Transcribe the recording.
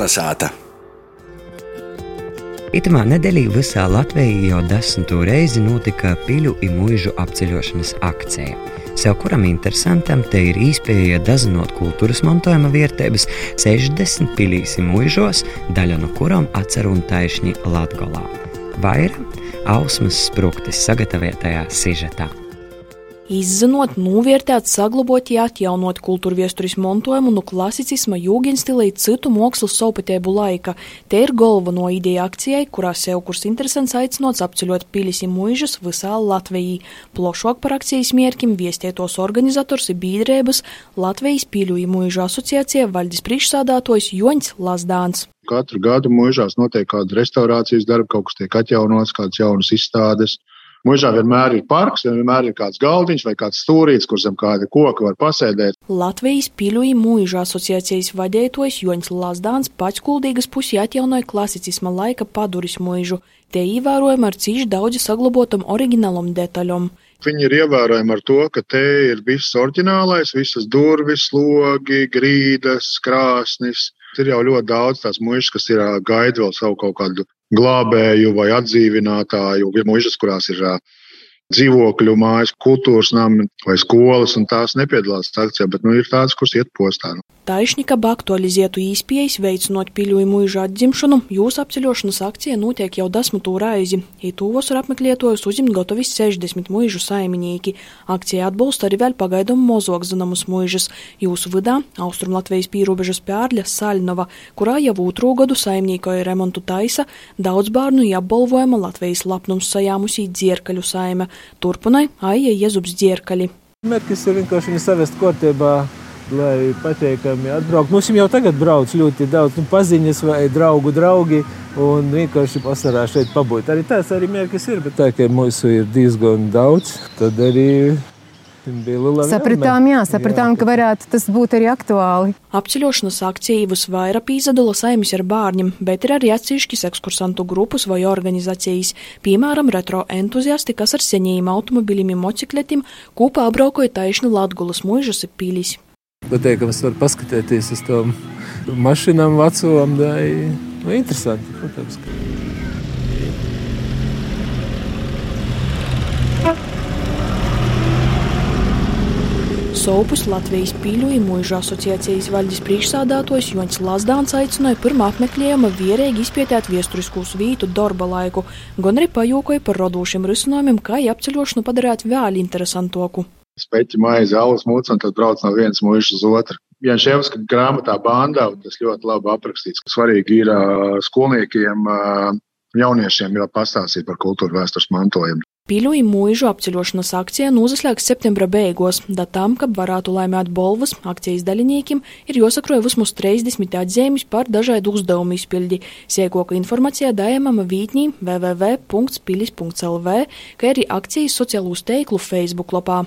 Kalnasāta. Itamā nedēļā visā Latvijā jau desmito reizi notika piļu un mūžu apceļošanas akcija. Sev kuram interesantam te ir iespēja dazinot kultūras mantojuma vietības 60 pilīs un mūžos, daļa no kurām atcer un taišņi Latgolā. Vairāk Ausmas spruktis sagatavotajā sižetā. Izzinot, novērtēt, saglabāt, atjaunot kultūra viesturis montojumu no klasicisma jūgenstila līdz citu mākslu saupatēbu laika. Te ir galveno ideja akcijai, kurā sev kurs interesants aicinots apceļot pilis un mūžus visā Latvijā. Plošāk par akcijas mērķim viestietos organizators ir biedrības Latvijas pīļu un mūžu asociācija valdes priekšsādātojs Joņs Lazdāns. Katru gadu mūžās notiek kāda restaurācijas darba, kaut kas tiek atjaunots, kādas jaunas izstādes. Mūžā vienmēr ir parks, vienmēr ir kāds galdiņš vai kāds stūrītis, kur zem kāda koka var pasēdēt. Latvijas piluļu mūža asociācijas vadītājs Joņs Lazdāns pats kuldīgas pusi atjaunoja klasicisma laika paduris mūžu. Te ievērojami ar cīši daudz saglabotam oriģinālam detaļam. Viņi ir ievērojami ar to, ka te ir viss oriģinālais, visas durvis, logi, grīdas, krāsnis. Ir jau ļoti daudz tās mužas, kas ir gaida vēl savu kaut kādu glābēju vai atdzīvinātāju, ir mužas, kurās ir dzīvokļu mājas, kultūras nami vai skolas, un tās nepiedalās akcijā, bet nu, ir tādas, kuras iet postā. Taišņikaba aktualizētu īspējas veicinot piļu mūža atdzimšanu, jūsu apceļošanas akcija notiek jau desmito reizi. Ītūvos ar apmeklētojus uzimt gatavi 60 mūžu saimnieki. Akcija atbalsta arī vēl pagaidām mozog zināmus mūžas. Jūsu vidā Austrum Latvijas pīrobežas pērļa Saļnova, kurā jau otro gadu saimniekoja remontu taisa, daudz bērnu apbalvojama Latvijas lapnums sajāmusī dzierkaļu saime. Turpinai Aija Jezubs dzierkaļi. Mērķis ir vienkārši viņu savest kārtībā lai pateikami atbrauktu. Mums jau tagad brauc ļoti daudz nu, paziņas vai draugu draugi. Un vienkārši pasarā šeit pabūt. Arī tāds arī mērķis ir, bet tā kā mūsu ir diezgan daudz, tad arī Sapratām, jā, sapratām, jā. ka varētu tas būt arī aktuāli. Apceļošanas akcija visvairāk pīzadala saimis ar bērniem, bet ir arī atsevišķas ekskursantu grupas vai organizācijas, piemēram, retro entuziasti, kas ar senījiem automobiļiem un motocikletiem kopā apbraukoja taisnu Latgulas mūžas pīlis. Pateikams, var paskatīties uz tām mašīnām, vecām. Ir nu, interesanti. Protams, ka... Sopus Latvijas pīļu mūža asociācijas valdes priekšsādātājs Joņs Lazdāns aicināja pirmā apmeklējuma vierīgi izpētēt viesturiskos vītu darba laiku, gan arī pajūkoja par radošiem risinājumiem, kā apceļošanu padarīt vēl interesantāku speķi, maizi, alus mūcis, un tad brauc no vienas mūžas uz otru. Janševska grāmatā Bandā tas ļoti labi aprakstīts. Svarīgi ir skolniekiem, jauniešiem jau pastāstīt par kultūra vēstures mantojumu. Pīļoju mūžu apceļošanas akcija nozaslēgs septembra beigās, datām, kad varētu laimēt bolvas akcijas dalībniekiem, ir jāsakroja vismaz 30 atzīmes par dažādu uzdevumu izpildi. Siekoka informācija dājamama vītnī www.pilis.lv, kā arī akcijas sociālūs teiklu Facebook lapā.